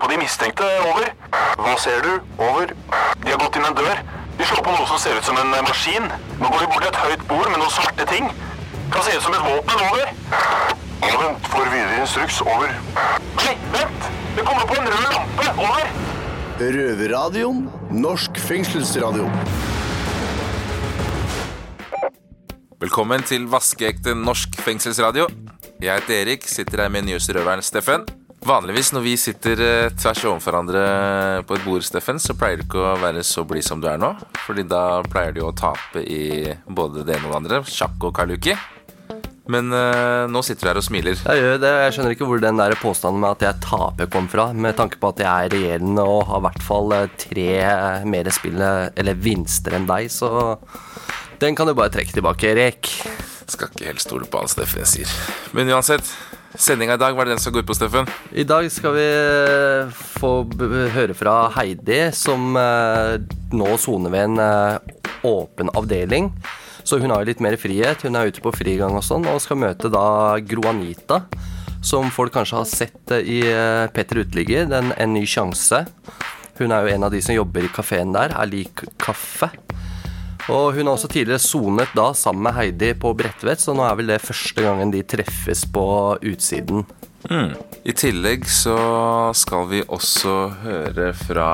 på de mistenkte. Over. Hva ser du? Over. De har gått inn en dør. De slår på noe som ser ut som en eh, maskin. Nå går de bort til et høyt bord med noen svarte ting. Kan se ut som et våpen. Over. Ja, vent. Får videre instruks. Over. Nei, vent! Det kommer på en rød lampe. Over. Røverradioen. Norsk fengselsradio. Velkommen til vaskeekte norsk fengselsradio. Jeg heter Erik, sitter her med nyhetsrøveren Steffen. Vanligvis når vi sitter eh, tvers overfor hverandre på et bord, Steffen, så pleier du ikke å være så blid som du er nå. Fordi da pleier du å tape i både det ene og det andre, sjakk og kaluki. Men øh, nå sitter du her og smiler. Jeg gjør det. Jeg skjønner ikke hvor den der påstanden med at jeg taper kom fra, med tanke på at jeg er regjerende og har i hvert fall eh, tre mer spill eller vinster enn deg, så den kan du bare trekke tilbake, Erik. Skal ikke helt stole på han Steffen sier. Men uansett, sendinga i dag, hva er det den som går ut på, Steffen? I dag skal vi eh, få høre fra Heidi, som eh, nå soner ved en eh, åpen avdeling. Så hun har jo litt mer frihet. Hun er ute på frigang og sånn, og skal møte da Gro Anita. Som folk kanskje har sett i Petter Uteligger, den En ny sjanse. Hun er jo en av de som jobber i kafeen der, er lik kaffe. Og hun har også tidligere sonet da sammen med Heidi på Bredtvet, så nå er vel det første gangen de treffes på utsiden. I tillegg så skal vi også høre fra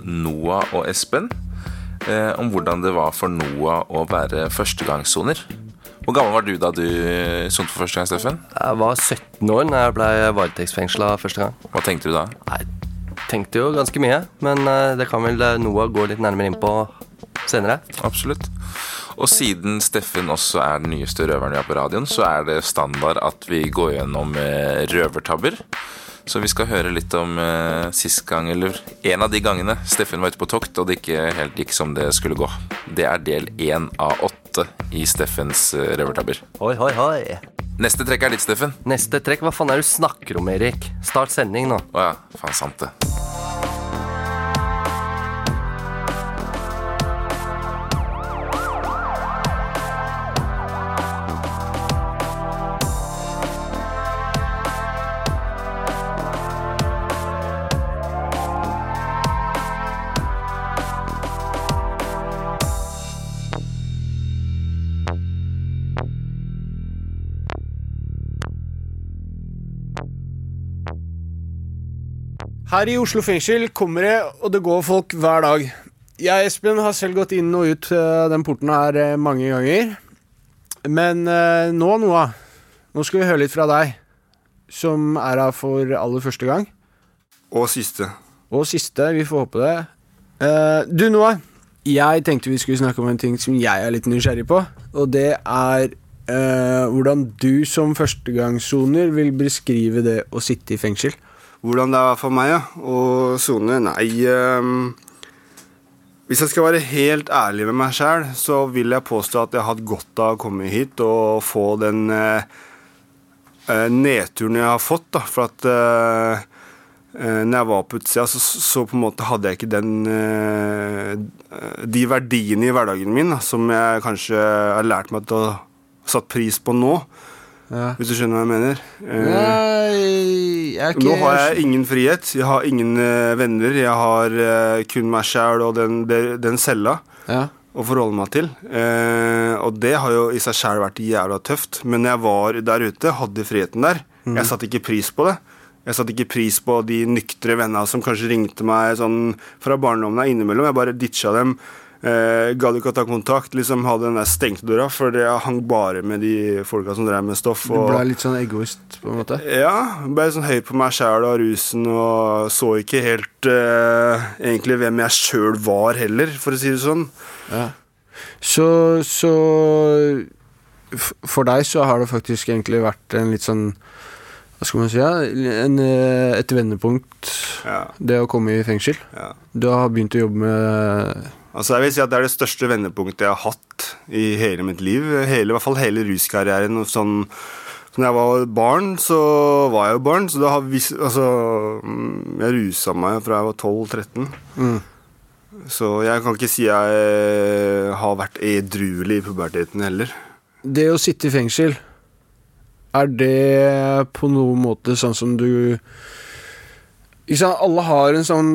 Noah og Espen eh, om hvordan det var for Noah å være førstegangssoner. Hvor gammel var du da du sonte for første gang, Steffen? Jeg var 17 år da jeg ble varetektsfengsla første gang. Hva tenkte du da? Jeg tenkte jo ganske mye, men eh, det kan vel eh, Noah gå litt nærmere inn på senere. Absolutt. Og siden Steffen også er den nyeste røveren vi har på radioen, så er det standard at vi går gjennom eh, røvertabber. Så vi skal høre litt om eh, sist gang, eller en av de gangene Steffen var ute på tokt og det ikke helt gikk som det skulle gå. Det er del én av åtte i Steffens eh, røvertabber. Hoi, hoi, hoi. Neste trekk er ditt, Steffen. Neste trekk, hva faen er det du snakker om, Erik? Start sending nå. Å ja, faen sant det. Her i Oslo fengsel kommer det og det går folk hver dag. Jeg Espen har selv gått inn og ut eh, den porten her eh, mange ganger. Men eh, nå, Noah, nå skal vi høre litt fra deg, som er her for aller første gang. Og siste. Og siste, vi får håpe det. Du, Noah, jeg tenkte vi skulle snakke om en ting som jeg er litt nysgjerrig på, og det er hvordan du som førstegangssoner vil beskrive det å sitte i fengsel. Hvordan det er for meg ja, å sone? Nei um, Hvis jeg skal være helt ærlig med meg sjæl, så vil jeg påstå at jeg har hatt godt av å komme hit og få den eh, nedturen jeg har fått. da, For at eh, når jeg var på utsida, så, så på en måte hadde jeg ikke den De verdiene i hverdagen min som jeg kanskje har lært meg å satt pris på nå. Ja. Hvis du skjønner hva jeg mener? Eh, Nei, jeg ikke Nå har jeg ingen frihet. Jeg har ingen eh, venner. Jeg har eh, kun meg sjæl og den, den, cella ja. å forholde meg til. Og det har jo i seg sjæl vært jævla tøft. Men når jeg var der ute, hadde friheten der. Jeg satte ikke pris på det. Jeg satte ikke pris på de nyktre vennene som kanskje ringte meg sånn fra barndommen innimellom. Jeg bare ditcha dem. Eh, Gadd ikke å ta kontakt. Liksom Hadde den der stengte døra, for jeg hang bare med de folka som drev med stoff. Du ble litt sånn egoist, på en måte? ja, ble sånn høy på meg sjæl og rusen og så ikke helt eh, egentlig hvem jeg sjøl var heller, for å si det sånn. Ja. Så, så For deg så har det faktisk egentlig vært en litt sånn Hva skal man si? Ja? En, eh, et vendepunkt, Ja, det å komme i fengsel. ja. Du har begynt å jobbe med Altså jeg vil si at Det er det største vendepunktet jeg har hatt i hele mitt liv. Hele, I hvert fall hele ruskarrieren. Sånn, når jeg var barn, så var jeg jo barn. Så da har vis, altså, mm, jeg rusa meg fra jeg var 12-13. Mm. Så jeg kan ikke si jeg har vært edruelig i puberteten heller. Det å sitte i fengsel, er det på noen måte sånn som du Ikke sant? Alle har en sånn,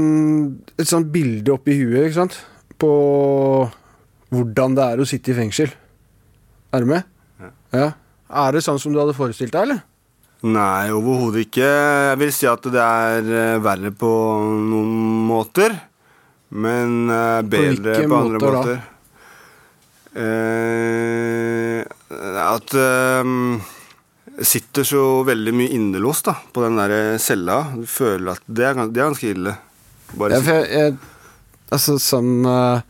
et sånt bilde oppi huet ikke sant? På hvordan det er å sitte i fengsel. Er du med? Ja. Er det sånn som du hadde forestilt deg, eller? Nei, overhodet ikke. Jeg vil si at det er eh, verre på noen måter. Men eh, bedre på, på, andre måter måter. Eh, at eh, sitter så veldig mye innelåst da, på den der cella. Du føler at det er, det er ganske ille. Bare Ja, jeg, jeg Altså sånn eh,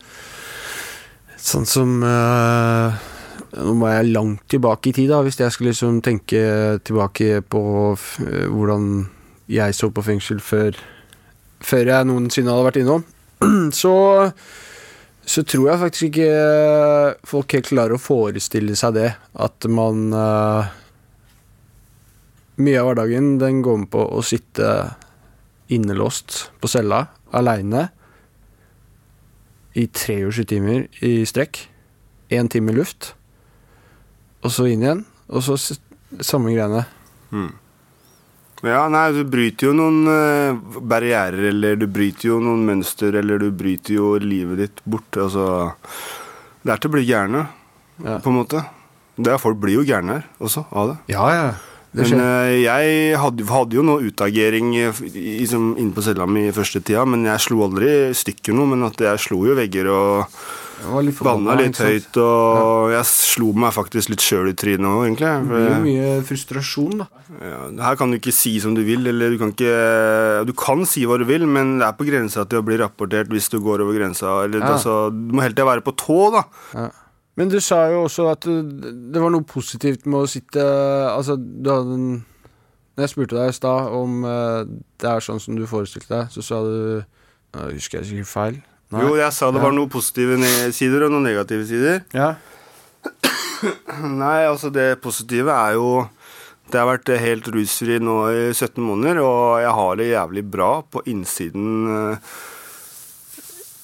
Sånn som eh, Nå må jeg langt tilbake i tid, da, hvis jeg skulle liksom tenke tilbake på eh, hvordan jeg så på fengsel før, før jeg noensinne hadde vært innom. Så så tror jeg faktisk ikke folk helt klarer å forestille seg det. At man uh, Mye av hverdagen den går med på å sitte innelåst på cella aleine i 23 timer i strekk. Én time luft, og så inn igjen. Og så samme greiene. Ja, nei, du bryter jo noen uh, barrierer, eller du bryter jo noen mønster, eller du bryter jo livet ditt bort. Altså Det er til å bli gærne, Ja. på en måte. Det er, folk blir jo gærne her også av det. Ja, ja. Men eh, jeg hadde, hadde jo noe utagering liksom, inne på cella mi i første tida, men jeg slo aldri stykker noe. Men at jeg slo jo vegger og litt banna litt høyt. Og jeg slo meg faktisk litt sjøl i trynet òg, egentlig. Det blir jo mye frustrasjon, da. Ja, her kan du ikke si som du vil, eller du kan ikke Du kan si hva du vil, men det er på grensa til å bli rapportert hvis du går over grensa. Eller, Ja. altså, du må hele tida være på tå, da. Men du sa jo også at det var noe positivt med å sitte Altså, du hadde en Når jeg spurte deg i stad om eh, det er sånn som du forestilte deg, så sa du Nå Husker jeg sikkert feil? Nei. Jo, jeg sa det var noen positive sider og noen negative sider. Ja. Nei, altså det positive er jo Det har vært helt rusfri nå i 17 måneder, og jeg har det jævlig bra på innsiden. eh,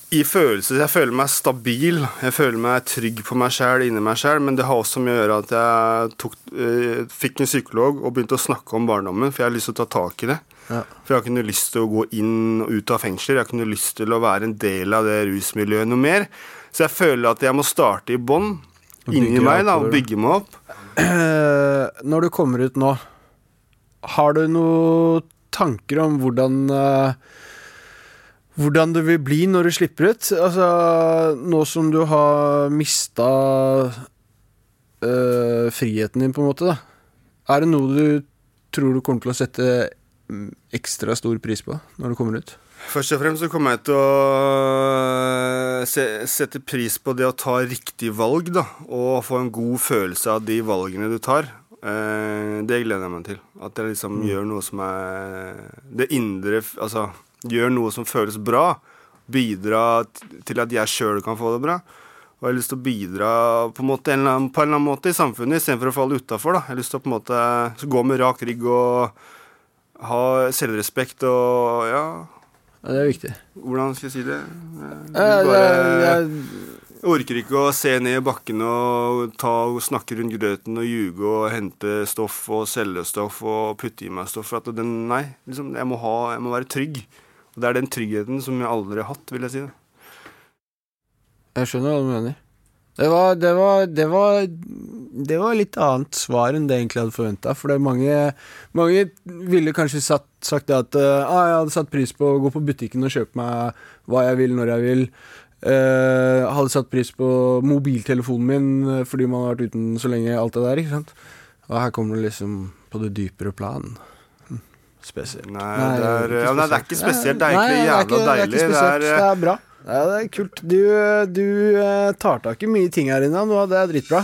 I følelser. Jeg føler meg stabil. Jeg føler meg trygg på meg sjæl, inni meg sjæl, men det har også med å gjøre at jeg tok, eh, fikk en psykolog og begynte å snakke om barndommen, for jeg har lyst til å ta tak i det. Ja. For jeg har ikke noe lyst til å gå inn og ut av fengsel. Jeg har ikke noe lyst til å være en del av det rusmiljøet noe mer. Så jeg føler at jeg må starte i bånn, inni meg, da, og bygge meg opp. Eh, når du kommer ut nå, har du noen tanker om hvordan eh, Hvordan det vil bli når du slipper ut? Altså, nå som du har mista øh, friheten din, på en måte, da. Er det noe du tror du kommer til å sette mm, ekstra stor pris på når du kommer ut? Først og fremst så kommer jeg til å se, sette pris på det å ta riktig valg, da. Og få en god følelse av de valgene du tar. Eh, det gleder jeg meg til. At jeg liksom gjør noe som er Det indre Altså gjør noe som føles bra. Bidra til at jeg sjøl kan få det bra. Og jeg har lyst til å bidra på en, måte, en eller annen, på en eller annen måte i samfunnet istedenfor å falle utafor. Jeg har lyst til å på en måte gå med rak rygg og ha selvrespekt og ja Ja, det er viktig. hvordan skal jeg si det? Jeg, bare, jeg orker ikke å se ned i bakken og ta og snakke rundt grøten og ljuge og hente stoff og selge stoff og putte i meg stoff. For at den, nei, liksom, jeg, må ha, jeg må være trygg. Og det er den tryggheten som jeg aldri har hatt, vil jeg si. Jeg skjønner hva du mener. Det var, det var, det var, det var litt annet svar enn det jeg egentlig hadde forventa. For mange, mange ville kanskje satt, sagt det at eh, ah, jeg hadde satt pris på å gå på butikken og kjøpe meg hva jeg vil, når jeg vil. Eh, hadde satt pris på mobiltelefonen min eh, fordi man har vært uten så lenge. Alt det der, ikke sant. Og her kommer det liksom på det dypere plan. Spesielt. Nei, det er, ja, nei, det er ikke spesielt. Det er Nei, egentlig det er jævla det er deilig. Det er, Det er bra. Ja, det er kult. Du, du eh, tar tak i mye ting her inne, nå. Det er dritbra.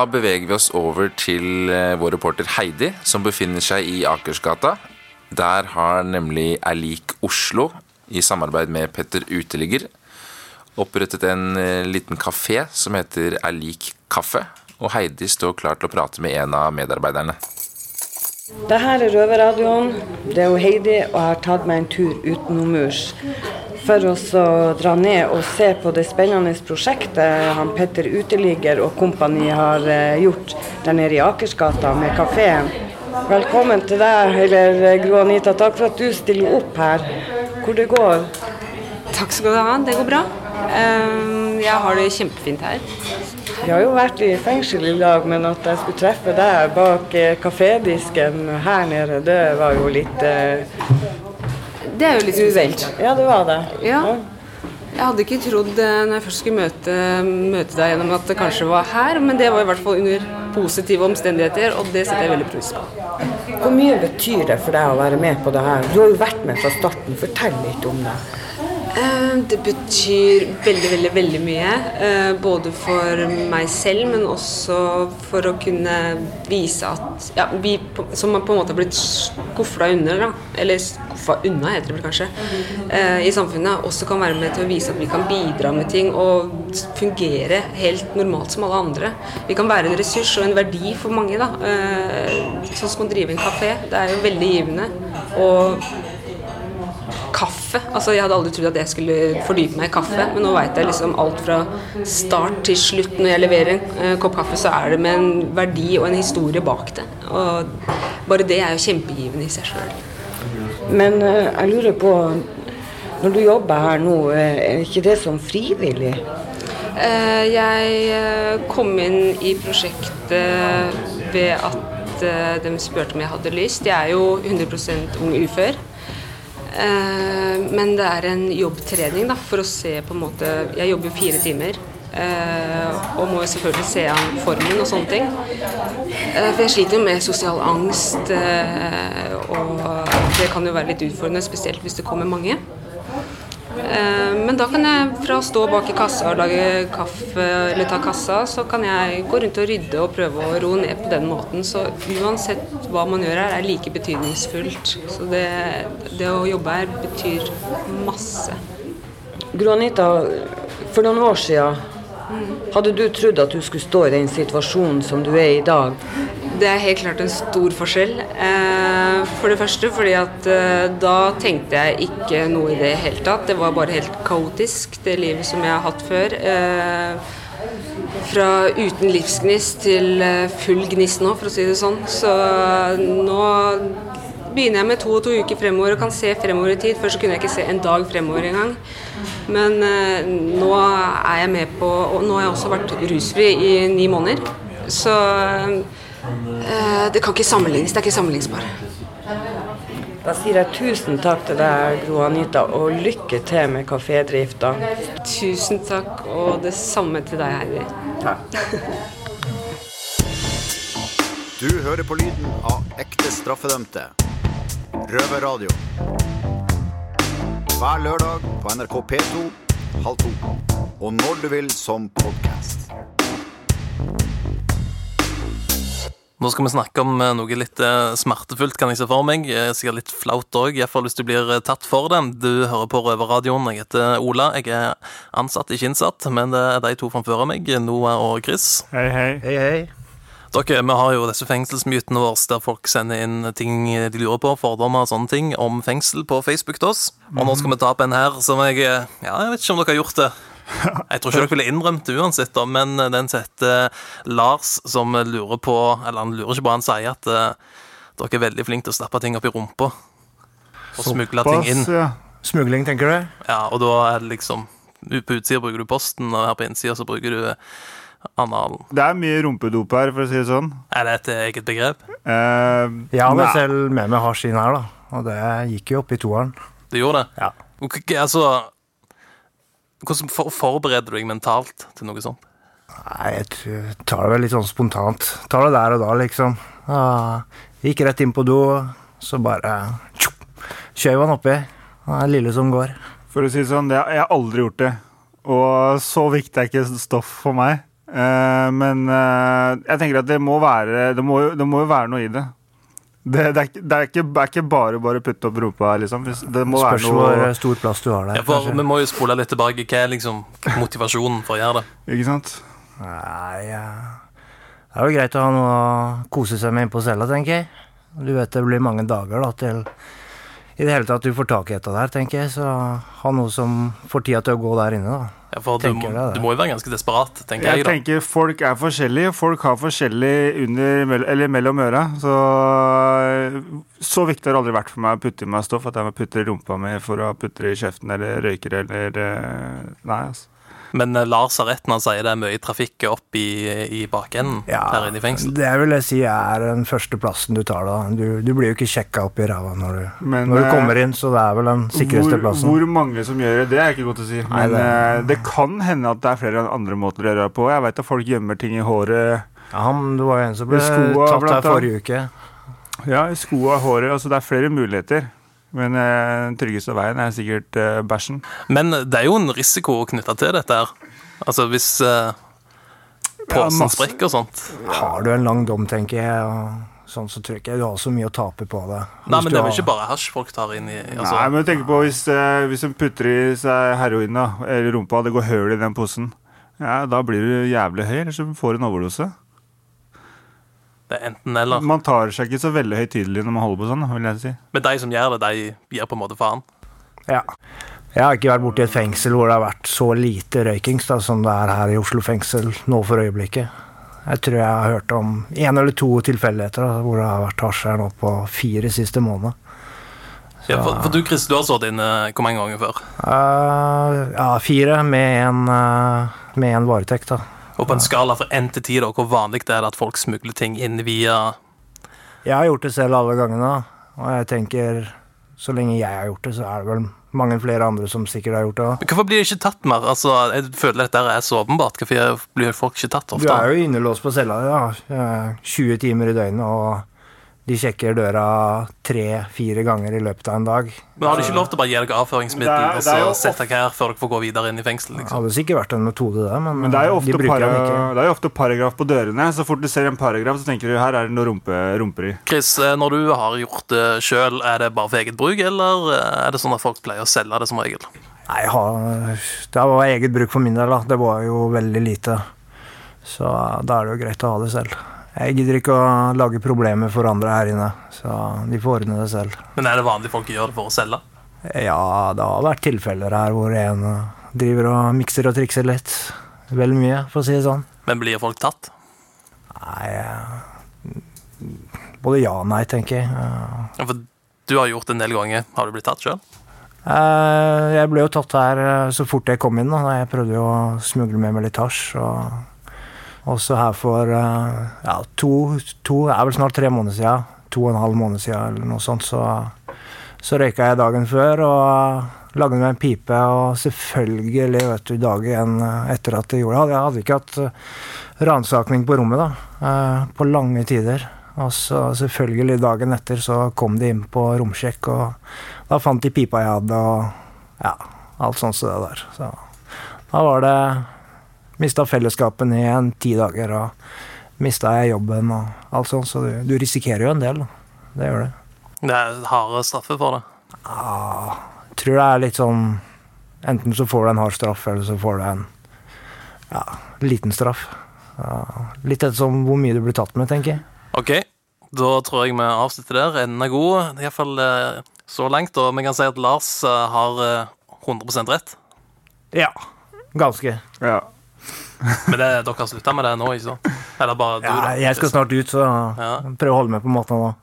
Da beveger vi oss over til eh, vår reporter Heidi, som befinner seg i Akersgata. Der har nemlig Erlik Oslo, i samarbeid med Petter Uteligger, opprettet en eh, liten kafé som heter Erlik kaffe. Og Heidi står klar til å prate med en av medarbeiderne. Det her er Røverradioen. Det er jo Heidi, og jeg har tatt meg en tur utenomurs for å dra ned og se på det spennende prosjektet han Petter Uteligger og kompani har eh, gjort der nede i Akersgata med kafeen. Velkommen til deg, eller eh, Gro Anita. Takk for at du stiller opp her. Hvor det går? Takk skal du ha. Det går bra. Ehm, Jeg har det kjempefint her. Vi har jo vært i fengsel i dag, men at jeg skulle treffe deg bak eh, kafédisken her nede, det var jo litt Det er jo litt spesielt. Ja, det var det. Ja. Jeg hadde ikke trodd eh, når jeg først skulle møte, møte deg gjennom at det kanskje var her, men det var i hvert fall under positive omstendigheter, og det setter jeg veldig pris på. Hvor mye betyr det for deg å være med på det her? Du har jo vært med fra starten. Fortell litt om det. Eh, Det betyr veldig, veldig, veldig mye. eh, Både for meg selv, men også for å kunne vise at ja, vi som på en måte har blitt skufla under, da, eller skuffa unna, heter det vel kanskje, eh, i samfunnet, også kan være med til å vise at vi kan bidra med ting og fungere helt normalt som alle andre. Vi kan være en ressurs og en verdi for mange. da, Sånn som å drive en kafé. Det er jo veldig givende. Og kaffe. Altså, jeg hadde aldri trodd at jeg skulle fordype meg i kaffe, men nå veit jeg liksom alt fra start til slutt. Når jeg leverer en eh, kopp kaffe, så er det med en verdi og en historie bak det. Og bare det er jo kjempegivende i seg sjøl. Men eh, jeg lurer på Når du jobber her nå, eh, er ikke det som frivillig? Eh, Jeg kom inn i prosjektet ved at de spurte om jeg hadde lyst. Jeg er jo 100% ung ufør. Eh, Men det er en jobbtrening da, for å se på en måte Jeg jobber jo fire timer. eh, Og må jo selvfølgelig se an formen og sånne ting. Eh, For jeg sliter jo med sosial angst, og det kan jo være litt utfordrende, spesielt hvis det kommer mange. Men da kan jeg fra å stå bak i kassa og lage kaffe eller ta kassa, så kan jeg gå rundt og rydde og prøve å roe ned på den måten. Så uansett hva man gjør her, er like betydningsfullt. Så det, det å jobbe her betyr masse. Gro Anita, for noen år siden, hadde du trodd at du skulle stå i den situasjonen som du er i i dag? Det er helt klart en stor forskjell. Eh, For det første fordi at eh, da tenkte jeg ikke noe i det hele tatt. Det var bare helt kaotisk, det livet som jeg har hatt før. Eh, Fra uten livsgnist til full gnist nå, for å si det sånn. Så nå begynner jeg med to og to uker fremover og kan se fremover i tid. Før så kunne jeg ikke se en dag fremover engang. Men nå er jeg med på Og nå har jeg også vært rusfri i ni måneder. Så det kan ikke sammenlignes. Det er ikke sammenlignsbar. Da sier jeg tusen takk til deg, Gro Anita, og lykke til med kafédrifta. Tusen takk, og det samme til deg, Heidi. Du hører på lyden av ekte straffedømte. Røverradio. Hver lørdag på NRK P2 halv to. Og når du vil som podkast. Nå skal vi snakke om eh, noe litt eh, smertefullt, kan jeg se for meg. Eh, Sikkert litt flaut òg, iallfall hvis du blir tatt for det. Du hører på Røverradioen. Jeg heter Ola. Jeg er ansatt, ikke innsatt, men det er de to framfor meg, Noah og Chris. Hei, hei. Hei, hei. Dere, Vi har jo disse fengselsmytene våre der folk sender inn ting de lurer på, fordommer og sånne ting om fengsel på Facebook til oss. Og nå skal vi ta opp en her som jeg Ja, jeg vet ikke om dere har gjort det. Jeg tror ikke dere ville innrømt det uansett, da, men den setter heter Lars, som lurer på Eller han lurer ikke på, han sier at eh, dere er veldig flinke til å stappe ting opp i rumpa. Og smugle ting inn. ja. Smugling, tenker du? Ja, og da er det liksom På utsida bruker du posten, og her på innsida så bruker du analen. Det er mye rumpedop her, for å si det sånn. Er det et eget begrep? Uh, har vel selv med meg har sin her, da. Og det gikk jo opp i toeren. Det gjorde det? Ja. Ok, Altså Hvordan forbereder du deg mentalt til noe sånt? Nei, jeg tar det vel litt sånn spontant. Tar det der og da, liksom. Ah, gikk rett inn på do, så bare skjøv han oppi. Han er lille som går. For å si det sånn, det, jeg har aldri gjort det. Og så viktig er ikke stoff for meg. Eh, men eh, jeg tenker at det må være Det må, det må jo være noe i det. Det, det, er, det, er ikke, det er ikke bare bare å putte opp rumpa, liksom. Det må Spørs være hvor noe stor plass du har der. Ja, for. Vi må jo spole litt tilbake. Hva er liksom motivasjonen for å gjøre det? Ikke sant? Nei, ja. det er jo greit å ha noe å kose seg med inne på cella, tenker jeg. Du vet det blir mange dager da, til i det hele tatt du får tak i etter det her tenker jeg. Så ha noe som får tida til å gå der inne, da. Ja, for du, må, det, det. du må jo være ganske desperat, tenker Jeg jeg. da. tenker folk er forskjellige. Folk har forskjellig under eller mellom øra. Så, så viktig har det aldri vært for meg å putte i meg stoff at jeg må putte i rumpa mi for å putte det i kjeften eller røyker eller eh, Nei, altså. Men eh, Lars har rett når han sier det er mye trafikk opp i, i bakenden her inne i fengsel. Det vil jeg si er den første plassen du tar, da. Du, du blir jo ikke sjekka opp i ræva når du, Men, når du eh, kommer inn, så det er vel den sikreste hvor, plassen. Hvor mange som gjør det, det er ikke godt å si. Nei, Men det- eh, det kan hende at det er flere andre måter å gjøre det på. Jeg vet at folk gjemmer ting i håret. Ja, han, det var jo en som ble I skoa, tatt her forrige uke. Ja, i skoa og håret. Altså, det er flere muligheter. Men eh, den tryggeste veien er sikkert eh, bæsjen. Men det er jo en risiko knytta til dette her. Altså hvis uh, posen masse. sprekker og sånt. Har du en lang dom, tenker jeg, og sånn, så tror jeg ikke du har så mye å tape på det. Nei, Hvis men du det er vel har- ikke bare hasj folk tar inn i altså, Nei, men tenk på hvis, eh, hvis de putter i seg heroin da, eller rumpa, det går høl i den posen. Ja, Da blir du jævlig høy, eller så får du en overdose. Det er enten eller. Man tar seg ikke så veldig høytidelig når man holder på sånn, vil jeg si. Men de som gjør det, de gir på en måte faen. Ja. Jeg har ikke vært borti et fengsel hvor det har vært så lite røykings da, som det er her i Oslo fengsel nå for øyeblikket. Jeg tror jeg har hørt om én eller to tilfeldigheter da, hvor det har vært hasj her nå på fire siste måneder. Ja, for, for du Chris, du har sittet inne hvor mange ganger før? Uh, ja, fire med en, uh, med en varetekt, da. Og på en skala fra én til ti, hvor vanlig det er at folk smugler ting inn via Jeg har gjort det selv alle gangene, og jeg tenker så lenge jeg har gjort det, så er det vel mange flere andre som sikkert har gjort det. Men Hvorfor blir det ikke tatt mer? Altså, Jeg føler dette er så åpenbart. Hvorfor blir folk ikke tatt ofte? Du er jo innelåst på cella ja, eh, 20 timer i døgnet, og de sjekker døra tre-fire ganger i løpet av en dag. Men Har de ikke lov til å bare gi dere avføringsmiddel Det er- og det er så sette dere her før dere får gå videre inn i fengsel? Det liksom? hadde sikkert vært en metode, det, men, Men det er jo ofte, de bruker para, den ikke. det er jo ofte paragraf på dørene. Så fort du ser en paragraf, så tenker du her er det noe rumpe, rumperi. Chris, eh, når du har gjort det sjøl, er det bare for eget bruk, eller eh, er det sånn at folk pleier å selge det som regel? Nei, det var eget bruk for min del, da. Det var jo veldig lite. Så da er det jo greit å ha det selv. Jeg gidder ikke å lage problemer for andre her inne, så de får ordne det selv. Men er det vanlig folk gjør det for å selge? Ja, det har vært tilfeller her hvor en driver og mikser og trikser litt. Vel mye, for å si det sånn. Men blir folk tatt? Nei eh, Både ja og nei, tenker jeg. Ja, For du har gjort det en del ganger. Har du blitt tatt sjøl? Eh, Jeg ble jo tatt her eh, så fort jeg kom inn. Da. Jeg prøvde jo å smugle med meg litt hasj. Og også her for eh, ja, to, to er vel snart tre måneder siden. To og en halv måned siden eller noe sånt. Så, så røyka jeg dagen før og lagde meg en pipe. Og selvfølgelig, vet du, dagen etter at jeg gjorde det Jeg hadde ikke hatt ransaking på rommet da, eh, på lange tider. Og så selvfølgelig dagen etter så kom de inn på romsjekk, og da fant de pipa jeg hadde, og ja, alt sånt som det der. Så da var det Mista fellesskapen i en ti dager, og mista jeg jobben og alt sånt, så du, du risikerer jo en del. da. Det gjør det. Det er harde straffer for det. Ja, jeg tror det er litt sånn Enten så får du en hard straff, eller så får du en ja, liten straff. Ja, litt ettersom hvor mye du blir tatt med, tenker jeg. Ok, da tror jeg vi avslutter der. Enden er god, iallfall eh, så langt. Og vi kan si at Lars eh, har eh, 100 rett. Ja. Ganske. Ja. Men det, dere har slutta med det nå, ikke sant? Eller bare du, Ja, da? jeg skal snart ut, så Ja. prøv å holde med på måten nå.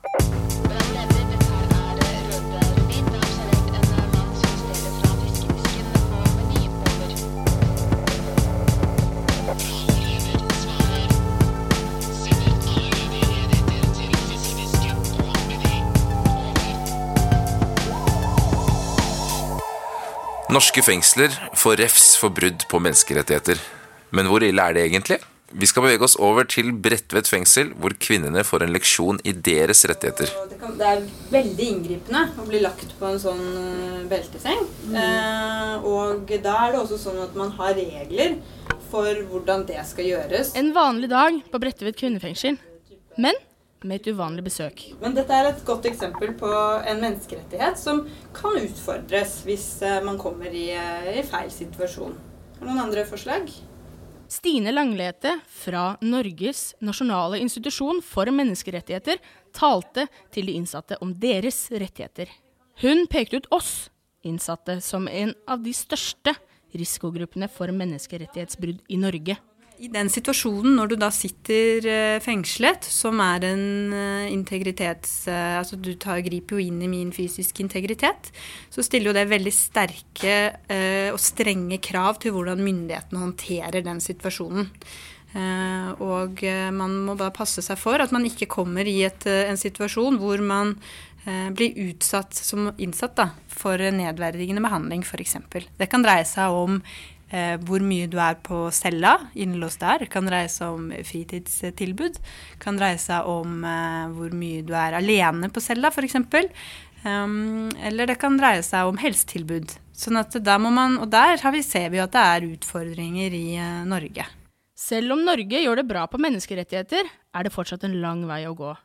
Norske fengsler får refs for brudd på menneskerettigheter. Men hvor ille er det egentlig? Vi skal bevege oss over til Bredtvet fengsel, hvor kvinnene får en leksjon i deres rettigheter. Det, kan, det er veldig inngripende å bli lagt på en sånn belteseng. belteseng. Eh, og da er det også sånn at man har regler for hvordan det skal gjøres. En vanlig dag på Bredtvet kvinnefengsel. Men med et uvanlig besøk. Men dette er et godt eksempel på en menneskerettighet som kan utfordres hvis eh, man kommer i, eh, i feil situasjon. Har du noen andre forslag? Stine Langlete fra Norges nasjonale institusjon for menneskerettigheter talte til de innsatte om deres rettigheter. Hun pekte ut oss innsatte som en av de største risikogruppene for menneskerettighetsbrudd i Norge. I den situasjonen når du da sitter eh, fengslet, som er en eh, integritets... eh, Altså du tar, griper jo inn i min fysiske integritet, så stiller jo det veldig sterke og strenge krav til hvordan myndighetene håndterer den situasjonen. Og man må bare passe seg for at man ikke kommer i et, en situasjon hvor man blir utsatt som innsatt da, for nedverdigende behandling, f.eks. Det kan dreie seg om eh, hvor mye du er på cella, innelåst der. Kan dreie seg om fritidstilbud. Kan dreie seg om eh, hvor mye du er alene på cella, f.eks. Um, eller det kan dreie seg om helsetilbud. Sånn at der må man, og der vi, ser vi at det er utfordringer i eh, Norge. Selv om Norge gjør det bra på menneskerettigheter, er det fortsatt en lang vei å gå.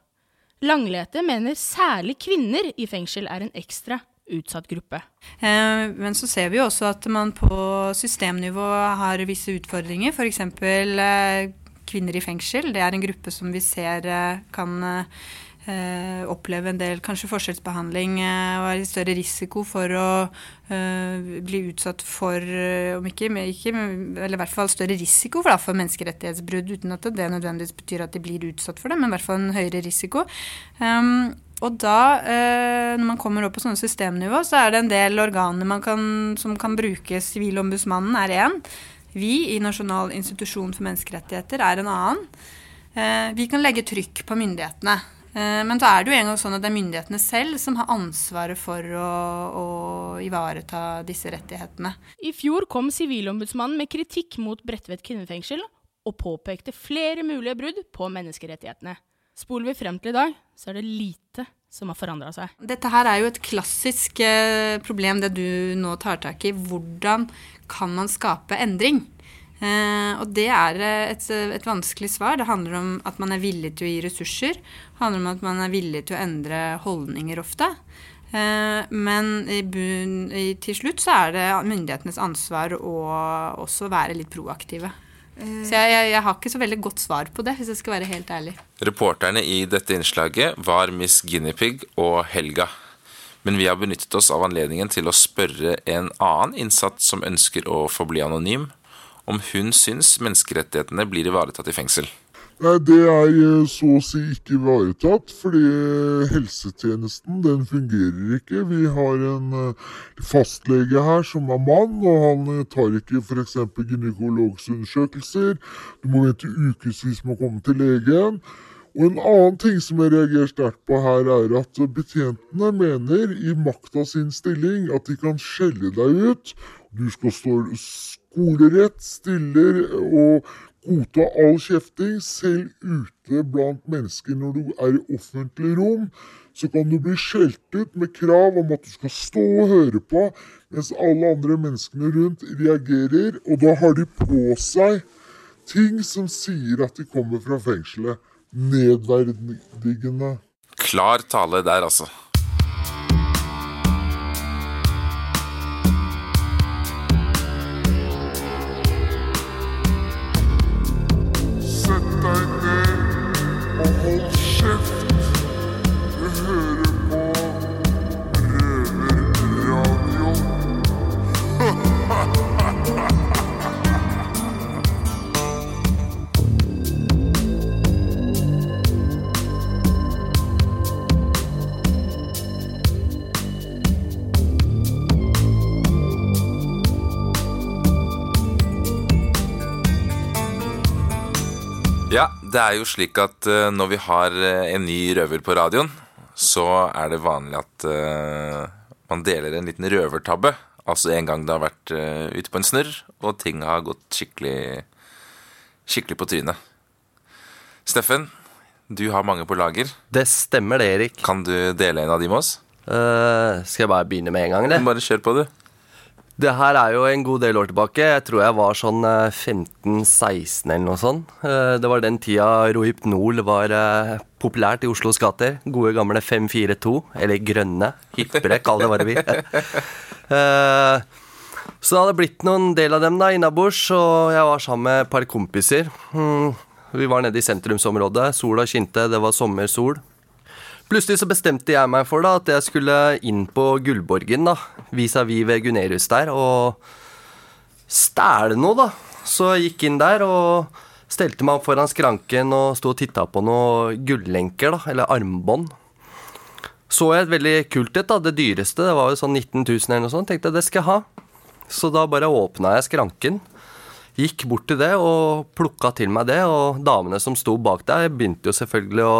Langlete mener særlig kvinner i fengsel er en ekstra utsatt gruppe. Eh, Men så ser vi jo også at man på systemnivå har visse utfordringer. F.eks. Eh, kvinner i fengsel. Det er en gruppe som vi ser eh, kan eh, oppleve en del kanskje forskjellsbehandling eh, og er i større risiko for å eh, bli utsatt for, eh, om ikke, ikke eller i hvert fall større risiko for, da, for menneskerettighetsbrudd, uten at det nødvendigvis betyr at de blir utsatt for det, men i hvert fall en høyere risiko. Um, og da, eh, når man kommer opp på sånne systemnivå, så er det en del organer kan, som kan brukes. Sivilombudsmannen er én. Vi i Nasjonal institusjon for menneskerettigheter er en annen. Eh, vi kan legge trykk på myndighetene. Eh, Men da er det jo en gang sånn at det er myndighetene selv som har ansvaret for å, å ivareta disse rettighetene. I fjor kom Sivilombudsmannen med kritikk mot Bredtvet kvinnefengsel og påpekte flere mulige brudd på menneskerettighetene. Spoler vi frem til i dag, så er det lite som har forandra seg. Dette her er jo et klassisk eh, problem, det du nå tar tak i. Hvordan kan man skape endring? Eh, og det er eh, et, et vanskelig svar. Det handler om at man er villig til å gi ressurser. Det handler om at man er villig til å endre holdninger ofte. Eh, men i bunn, i, til slutt så er det myndighetenes ansvar å også være litt proaktive. Så jeg, jeg, jeg har ikke så veldig godt svar på det, hvis jeg skal være helt ærlig. Reporterne i dette innslaget var Miss Guinepeig og Helga. Men vi har benyttet oss av anledningen til å spørre en annen innsatt som ønsker å forbli anonym, om hun syns menneskerettighetene blir ivaretatt i fengsel. Nei, det er eh, så å si ikke ivaretatt, fordi helsetjenesten den fungerer ikke. Vi har en eh, fastlege her som er mann, og han eh, tar ikke f.eks. gynekologsundersøkelser. Du må vente ukevis med å komme til legen. Og en annen ting som jeg reagerer sterkt på her, er at betjentene mener i makt av sin stilling at de kan skjelle deg ut. Du skal stå skolerett, stiller og godta all kjefting, selv ute blant mennesker når du er i offentlig rom. Så kan du bli skjelt ut med krav om at du skal stå og høre på, mens alle andre menneskene rundt reagerer, og da har de på seg ting som sier at de kommer fra fengselet. Nedverdigende. Klar tale der, altså. Ja, det er jo slik at eh, når vi har eh, en ny røver på radioen, så er det vanlig at eh, man deler en liten røvertabbe. Altså en gang det har vært ute på en snurr, og ting har gått skikkelig, skikkelig på trynet. Steffen, du har mange på lager. Det stemmer det, Erik. Kan du dele en av de med oss? Uh, skal jeg bare begynne med en gang, eller? Bare kjør på, du. Det her er jo en god del år tilbake. Jeg tror jeg var sånn eh, 15-16 eller noe sånt. Eh, Det var den tida Rohypnol var eh, populært i Oslos gater. Gode gamle 542, eller grønne. Hippere, kall det hva det vil. Eh, Så det hadde blitt noen del av dem da innabords, og jeg var sammen med et par kompiser. Hmm, Vi var nede i sentrumsområdet. Sola kinte, det var sommersol. Plutselig så bestemte jeg meg for da at jeg skulle inn på Gullborgen, da, vis-à-vis ved Gunerius der, og stjele noe, da. Så jeg gikk inn der og stelte meg opp foran skranken og sto og titta på noen gullenker, da, eller armbånd. Så jeg et veldig kult et, da. Det dyreste, det var jo sånn 19 000 eller noe sånt. Tenkte jeg det skal jeg ha. Så da bare åpna jeg skranken. Gikk bort til det og plukka til meg det, og damene som sto bak der, begynte jo selvfølgelig å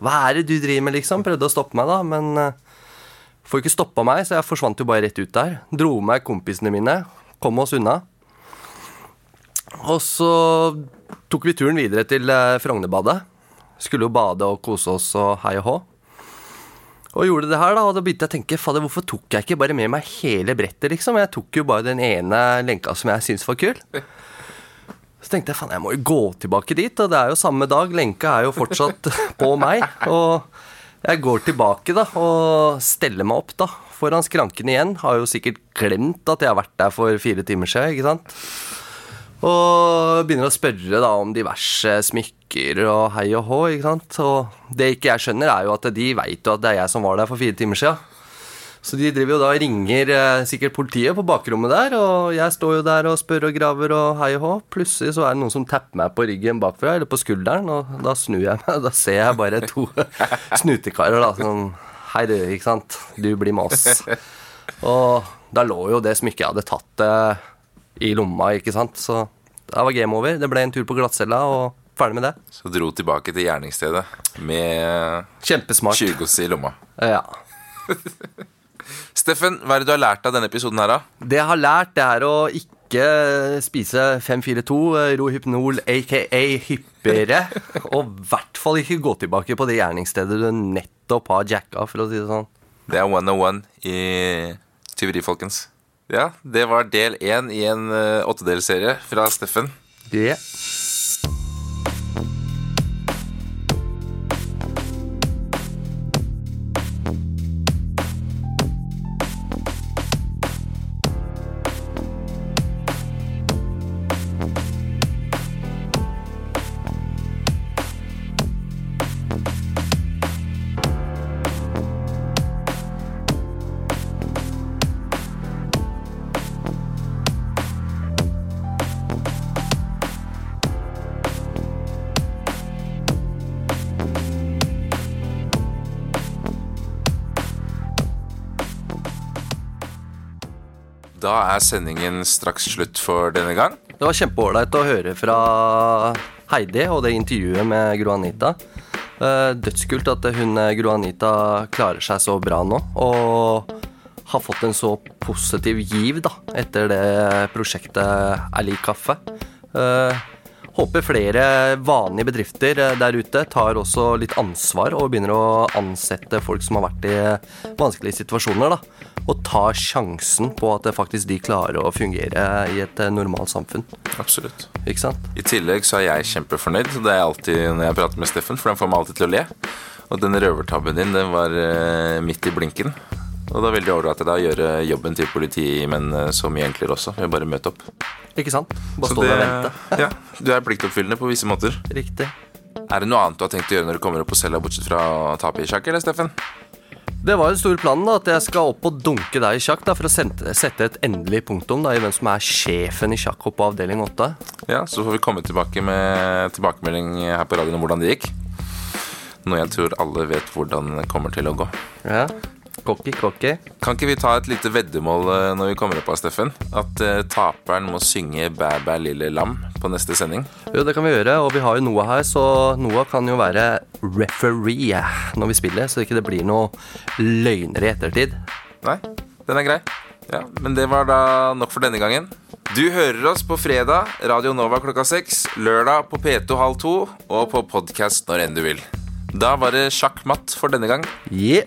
Hva er det du driver med, liksom? Prøvde å stoppe meg, da, men uh, får ikke stoppa meg, så jeg forsvant jo bare rett ut der. Dro med meg kompisene mine, kom oss unna. Og så tok vi turen videre til uh, Frognerbadet. Skulle jo bade og kose oss og hei og hå. Og gjorde det her, da, og da begynte jeg å tenke fader, hvorfor tok jeg ikke bare med meg hele brettet, liksom? Jeg tok jo bare den ene lenka som jeg syntes var kul. Så tenkte jeg faen, jeg må jo gå tilbake dit, og det er jo samme dag. Lenka er jo fortsatt på meg. Og jeg går tilbake da, og steller meg opp da, foran skranken igjen. Har jo sikkert glemt at jeg har vært der for fire timer siden, ikke sant? Og begynner å spørre da om diverse smykker og hei og hå. ikke sant? Og det ikke jeg skjønner, er jo at de veit jo at det er jeg som var der for fire timer siden. Så de driver jo da og ringer eh, sikkert politiet på bakrommet der, og jeg står jo der og spør og graver og hei og hå. Plutselig så er det noen som tapper meg på ryggen bakfra, eller på skulderen, og da snur jeg meg, og da ser jeg bare to snutekarer da, sånn Hei, du, ikke sant. Du blir med oss. Og da lå jo det smykket jeg hadde tatt eh, i lomma, ikke sant. Så det var game over. Det ble en tur på glattcella, og ferdig med det. Så dro tilbake til gjerningsstedet med Kjempesmart. 20 i lomma. Ja. Steffen, hva er det du har lært av denne episoden her, da? Det jeg har lært, det er å ikke spise 542, eh, Rohypnol, aka hyppigere. Og i hvert fall ikke gå tilbake på det gjerningsstedet du nettopp har jacka, for å si det sånn. Det er 101 i tyveri, folkens. Ja, det var del én i en uh, åttedelsserie fra Steffen. Yeah. Sendingen straks slutt for denne gang. Det var kjempeålreit å høre fra Heidi og det intervjuet med Gro Anita. Eh, Dødskult at hun eh, Gro Anita klarer seg så bra nå. Og har fått en så positiv giv da, etter det prosjektet Er kaffe. Eh, Håper flere vanlige bedrifter der ute tar også litt ansvar og begynner å ansette folk som har vært i vanskelige situasjoner. da, Og tar sjansen på at det faktisk de klarer å fungere i et eh, normalt samfunn. Absolutt. Ikke sant? I tillegg så er jeg kjempefornøyd. Det er alltid når jeg prater med Steffen, for den får meg alltid til å le. Og den røvertabben din, den var eh, midt i blinken. Og det er veldig ålreit å gjøre jobben til politimenn så mye enklere også. Ved bare møte opp. Ikke sant? Bare stå der og vente. Ja, du er pliktoppfyllende på visse måter. Riktig. Er det noe annet du har tenkt å gjøre når du kommer opp på cella, bortsett fra å tape i sjakk, eller, Steffen? Det var jo den store planen da, at jeg skal opp og dunke deg i sjakk da, for å sette, sette et endelig punktum da, i hvem som er sjefen i sjakkhopp på avdeling 8. Ja, så får vi komme tilbake med tilbakemelding her på radioen om hvordan det gikk. Noe jeg tror alle vet hvordan det kommer til å gå. Ja, cocky, cocky. Kan ikke vi ta et lite veddemål eh, når vi kommer opp av Steffen? At uh, taperen må synge Bæ bæ lille lam på neste sending? Jo, det kan vi gjøre, og vi har jo Noah her, så Noah kan jo være referee når vi spiller, så ikke det blir noe løgner i ettertid. Nei, den er grei. Ja, Men det var da nok for denne gangen. Du hører oss på fredag, Radio Nova klokka seks, lørdag på P2 halv to og på podkast når enn du vil. Da var det sjakk matt for denne gang. Yeah.